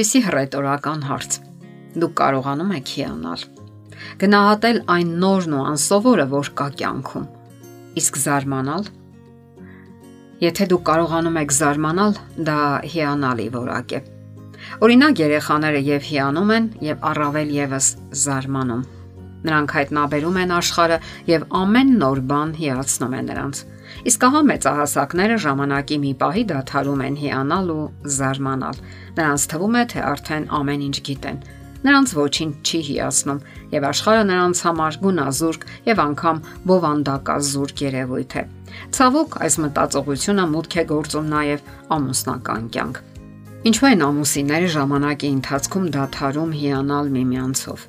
Այսպիսի հռետորական հարց. Դուք կարողանում եք հիանալ։ Գնահատել այն նորն ու անսովորը, որ կա կյանքում։ Իսկ զարմանալ։ Եթե դուք կարողանում եք զարմանալ, դա հիանալի որակ է։ Օրինակ երեխաները եւ հիանում են եւ առավել եւս զարմանում։ Նրանք հայտնաբերում են աշխարհը եւ ամեն նոր բան հիացնում է նրանց։ Իսկ ահա մեծահասակները ժամանակի մի պահի դադարում են հիանալ ու զարմանալ։ Նրանց թվում է, թե արդեն ամեն ինչ գիտեն։ Նրանց ոչինչ չի հիացնում եւ աշխարհը նրանց համար գունազուրկ եւ անգամ բովանդակազուրկ երևույթ է։ Ցավոք, այս մտածողությունը մուտք է գործում նաեւ ամուսնական կյանք։ Ինչու են ամուսինները ժամանակի ընթացքում դադարում հիանալ միմյանցով։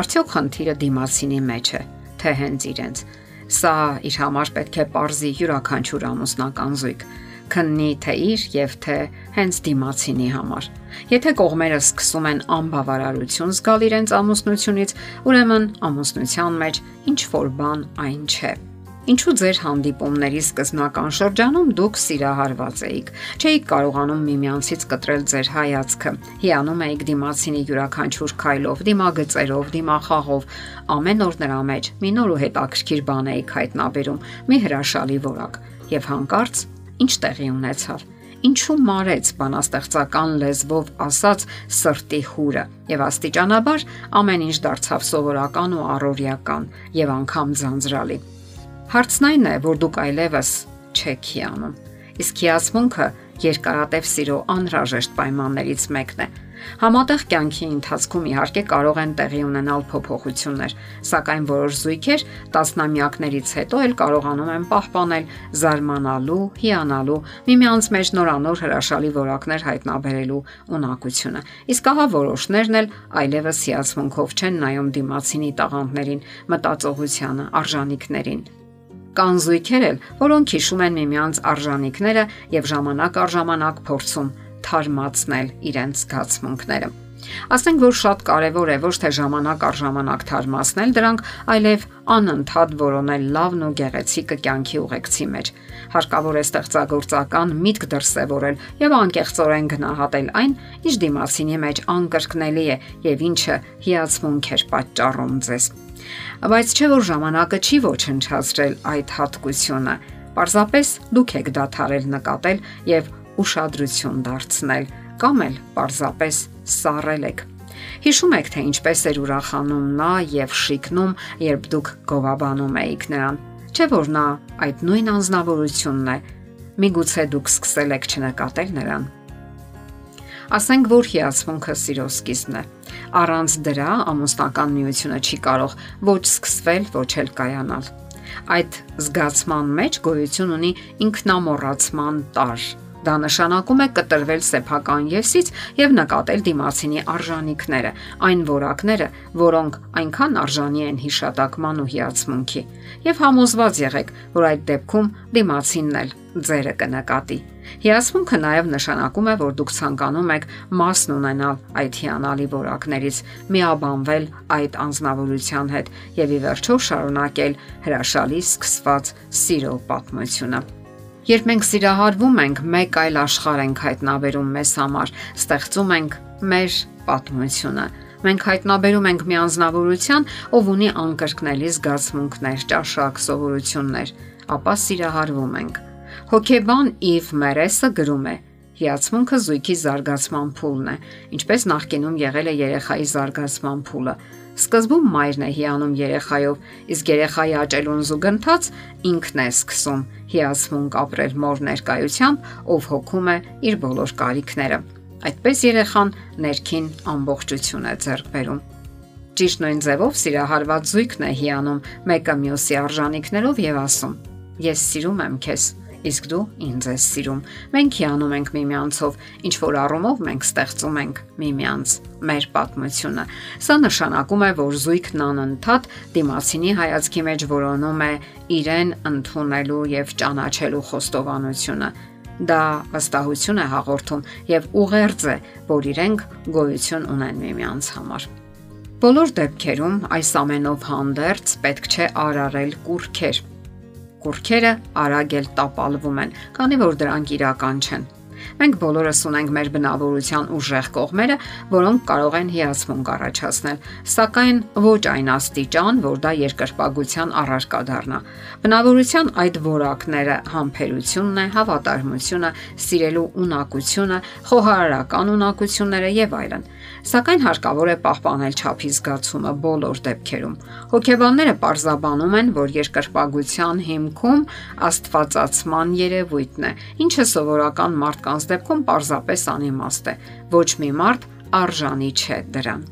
Արդյոք խնդիրը դիմացինի մեջ է, թե հենց իրենց։ Սա իր համար պետք է parzի յուրաքանչյուր ամուսնական զույգ քննի թե իր եւ թե հենց դիմացինի համար։ Եթե կողմերը սկսում են անբավարարություն զգալ իրենց ամուսնությունից, ուրեմն ամուսնության մեջ ինչ որ բան այն չէ։ Ինչու ձեր հանդիպումների սկզբնական շրջանում դուք սիրահարված էիք։ Չէիք կարողանում միմյանցից կտրել ձեր հայացքը։ Հիանում էիք դիմացինի յուրաքանչյուր քայլով, դիմագծերով, դիմախաղով։ Ամեն օր նրա մեջ մի նոր ու հետաքրքիր բան էիք հայտնաբերում, մի հրաշալի որակ։ Եվ հանկարծ ինչ տեղի ունեցավ ինչու մարեց բանաստեղծական լեզվով ասած սրտի հուրը եւ աստիճանաբար ամեն ինչ դարձավ սովորական ու առօրյական եւ անգամ ձանձրալի Հարցն այն է, որ դուք այլևս չեք հիանում։ Իսկ հիացմունքը երկարատև սիրո անհրաժեշտ պայմաններից մեկն է։ Համատեղ կյանքի ընթացքում իհարկե կարող են տեղի ունենալ փոփոխություններ, սակայն որոշ զույգեր տասնամյակներից հետո էլ կարողանում են պահպանել զարմանալու, հիանալու, միմյանց մեջ նորանոր հրաշալի որակներ հայտնաբերելու ունակությունը։ Իսկ ահա որոշներն էլ այլևս հիացմունքով չեն նայում դիմացինի տաղանդներին, մտածողությանը, արժանինքներին, Կան զույգեր էլ, որոնք հիշում են միմյանց արժանինքները եւ ժամանակ առ ժամանակ փորձում թարմացնել իրենց զգացմունքները։ Ասենք որ շատ կարևոր է ոչ թե ժամանակ առ ժամանակ թարմացնել դրանք, այլև անընդհատ որոնել լավն ու գեղեցիկը կյանքի ուղեկցի մեջ։ Հարկավոր է ստեղծագործական միտք դրսևորել եւ անկեղծորեն գնահատել այն, ինչ դիմացինի մեջ անկրկնելի է եւ ինչը հիացմունք է պատճառում ձեզ։ Բայց չէ որ ժամանակը չի ոչնչացրել այդ հատկությունը։ Պարզապես դուք եք դադարել նկատել եւ ուշադրություն դարձնել կամ էլ պարզապես սառել եք։ Հիշում եք թե ինչպես էր ուրախանում նա եւ շիկնում, երբ դուք գովաբանում էիք նրան։ Չէ որ նա այդ նույն անznավորությունն է։ Միգուցե դուք սկսել եք չնկատել նրան։ Ասենք որ հիացմունքը սիրո սկիզբն է։ Առանց դրա ամուսնական միությունը չի կարող ոչ սկսվել, ոչ էլ կայանալ։ Այդ զգացման մեջ գոյություն ունի ինքնամոռացման տար, Դա նշանակում է կտրվել սեփական եսից եւ նկատել դիմացինի արժանինքները, այն որակները, որոնք այնքան արժանի են հիշատակման ու հիացմունքի։ Եվ համոզված եղեք, որ այդ դեպքում դիմացինն էլ ձերը կնկատի։ Հիացմունքը նաև նշանակում է, որ դուք ցանկանում եք մասն ունենալ այդ հիանալի որակներից, միաբանվել այդ անznավորության հետ եւ ի վերջո շարունակել հրաշալի սկսված սիրո պատմությունը։ Երբ մենք սիրահարվում ենք, մեկ այլ աշխարհ ենք հայտնաբերում մեզ համար, ստեղծում ենք մեր պատմությունը։ Մենք հայտնաբերում ենք մի անznավորության, ով ունի անկրկնելի զգացմունքներ, ճաշակ, սովորություններ, ապա սիրահարվում ենք։ Հոկեբան Իվ Մերեսը գրում է. Հիացմունքը զույգի զարգացման փուլն է, ինչպես նախկինում եղել է երեխայի զարգացման փուլը։ Սկզբում մայրն է հիանում երեխայով, իսկ երեխայի աճելուն զուգընթաց ինքն է սկսում հիացմունք ապրել մոր ներկայությամբ, ով հոգում է իր բոլոր կարիքները։ Այդպես երեխան ներքին ամբողջություն է ձեռք բերում։ Ճիշտ նույն ձևով սիրահարված զույգն է հիանում մեկը մյուսի արժանինքներով եւ ասում. Ես սիրում եմ քեզ իսկ դու ինձ ես սիրում։ Մենք հիանում ենք միմյանցով, ինչ որ առումով մենք ստեղծում ենք միմյանց մեր պատմությունը։ Սա նշանակում է, որ զույգն անընդհատ դիմացինի հայացքի մեջ որոնում է իրեն ընդունելու եւ ճանաչելու խոստովանությունը դա վստահություն է հաղորդում եւ ուղերձ է, որ իրենք գոյություն ունեն միմյանց համար։ Բոլոր դեպքերում այս ամենով հանդերձ պետք չէ արարել կուրքեր, Կուրքերը արագ էլ տապալվում են, քանի որ դրանք իրական չեն։ Մենք բոլորս ունենք մեր բնավորության ուժեղ կողմերը, որոնք կարող են հիացմունք առաջացնել, սակայն ոչ այն աստիճան, որ դա երկրպագության առարկա դառնա։ Բնավորության այդ որակները համբերությունն է, հավատարմությունը, սիրելու ունակությունը, խոհարարական ունակությունները եւ այլն։ Սակայն հարկավոր է պահպանել ճափի զգացումը բոլոր դեպքերում։ Հոգեբանները պարզաբանում են, որ երկրպագության հիմքում աստվածացման երևույթն է, ինչը սովորական մարդկանց դեպքում պարզապես անիմաստ է։ Ոչ մի մարդ արժանի չէ դրան։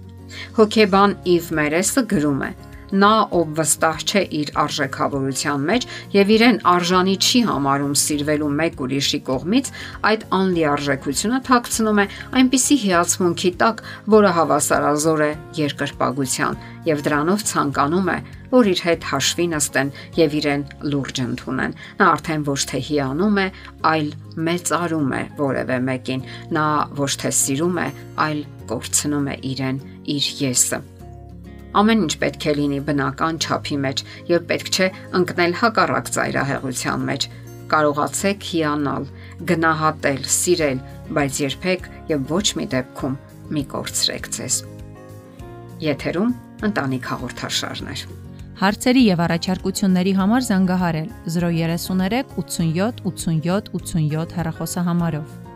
Հոգեբան Իվ Մերեսը գրում է. Նա, ով վստահ չէ իր արժեքավորության մեջ եւ իրեն արժանի չի համարում սիրվելու մեկ ուրիշի կողմից, այդ անլիարժեքությունը թաքցնում է այնպիսի հիացմունքի տակ, որը հավասարազոր է երկրպագության եւ դրանով ցանկանում է, որ իր հետ հաշվի նստեն եւ իրեն լուրջ ընդունեն։ Նա արդեն ոչ թե հիանում է, այլ մեծարում է որևէ մեկին։ Նա ոչ թե սիրում է, այլ կորցնում է իրեն, իր եսը։ Ամեն ինչ պետք է լինի բնական չափի մեջ եւ պետք չէ ընկնել հակառակ ծայրահեղության մեջ։ Կարողացեք հիանալ, գնահատել, սիրել, բայց երբեք եւ ոչ մի դեպքում մի կորցրեք ձեզ։ Եթերում ընտանիք հաղորդաշարներ։ Հարցերի եւ առաջարկությունների համար զանգահարել 033 87 87 87 հեռախոսահամարով։